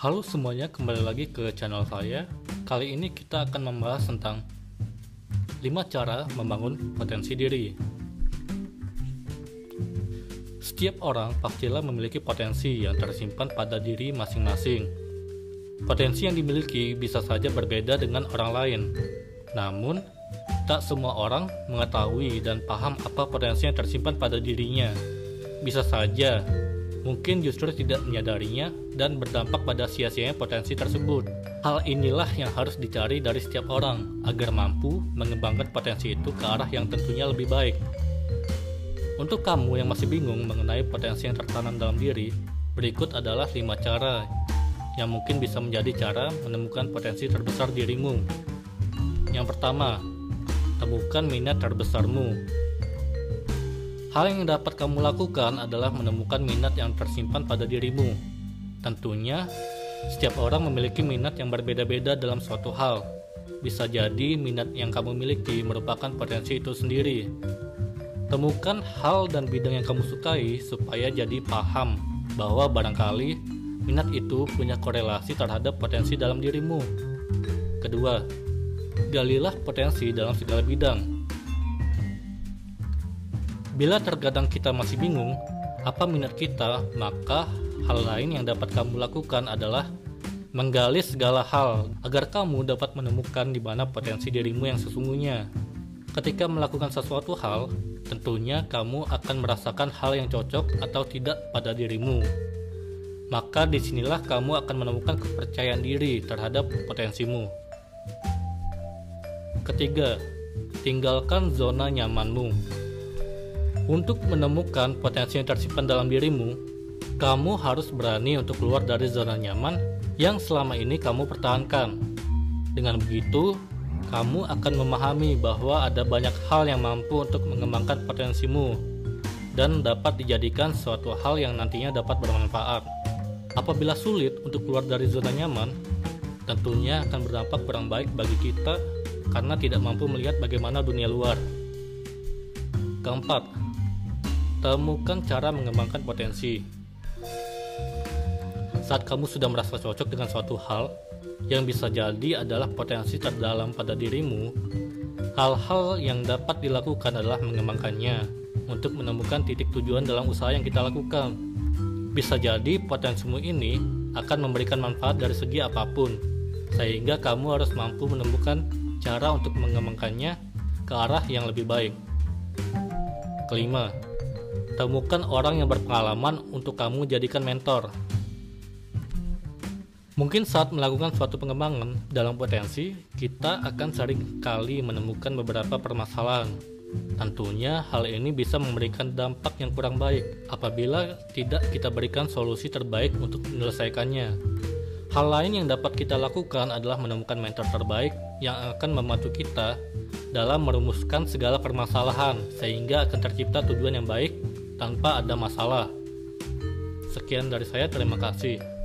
Halo semuanya, kembali lagi ke channel saya. Kali ini kita akan membahas tentang 5 cara membangun potensi diri. Setiap orang pastilah memiliki potensi yang tersimpan pada diri masing-masing. Potensi yang dimiliki bisa saja berbeda dengan orang lain. Namun, tak semua orang mengetahui dan paham apa potensi yang tersimpan pada dirinya. Bisa saja mungkin justru tidak menyadarinya dan berdampak pada sia-sianya potensi tersebut. Hal inilah yang harus dicari dari setiap orang agar mampu mengembangkan potensi itu ke arah yang tentunya lebih baik. Untuk kamu yang masih bingung mengenai potensi yang tertanam dalam diri, berikut adalah 5 cara yang mungkin bisa menjadi cara menemukan potensi terbesar dirimu. Yang pertama, temukan minat terbesarmu. Hal yang dapat kamu lakukan adalah menemukan minat yang tersimpan pada dirimu. Tentunya, setiap orang memiliki minat yang berbeda-beda dalam suatu hal. Bisa jadi minat yang kamu miliki merupakan potensi itu sendiri. Temukan hal dan bidang yang kamu sukai supaya jadi paham bahwa barangkali minat itu punya korelasi terhadap potensi dalam dirimu. Kedua, galilah potensi dalam segala bidang. Bila terkadang kita masih bingung apa minat kita, maka hal lain yang dapat kamu lakukan adalah menggali segala hal agar kamu dapat menemukan di mana potensi dirimu yang sesungguhnya. Ketika melakukan sesuatu hal, tentunya kamu akan merasakan hal yang cocok atau tidak pada dirimu. Maka di sinilah kamu akan menemukan kepercayaan diri terhadap potensimu. Ketiga, tinggalkan zona nyamanmu. Untuk menemukan potensi yang tersimpan dalam dirimu, kamu harus berani untuk keluar dari zona nyaman yang selama ini kamu pertahankan. Dengan begitu, kamu akan memahami bahwa ada banyak hal yang mampu untuk mengembangkan potensimu dan dapat dijadikan suatu hal yang nantinya dapat bermanfaat. Apabila sulit untuk keluar dari zona nyaman, tentunya akan berdampak kurang baik bagi kita karena tidak mampu melihat bagaimana dunia luar. Keempat, Temukan cara mengembangkan potensi. Saat kamu sudah merasa cocok dengan suatu hal yang bisa jadi adalah potensi terdalam pada dirimu, hal-hal yang dapat dilakukan adalah mengembangkannya untuk menemukan titik tujuan dalam usaha yang kita lakukan. Bisa jadi potensimu ini akan memberikan manfaat dari segi apa pun, sehingga kamu harus mampu menemukan cara untuk mengembangkannya ke arah yang lebih baik. Kelima, Temukan orang yang berpengalaman untuk kamu jadikan mentor. Mungkin saat melakukan suatu pengembangan dalam potensi, kita akan sering kali menemukan beberapa permasalahan. Tentunya hal ini bisa memberikan dampak yang kurang baik apabila tidak kita berikan solusi terbaik untuk menyelesaikannya. Hal lain yang dapat kita lakukan adalah menemukan mentor terbaik yang akan membantu kita dalam merumuskan segala permasalahan sehingga akan tercipta tujuan yang baik tanpa ada masalah. Sekian dari saya, terima kasih.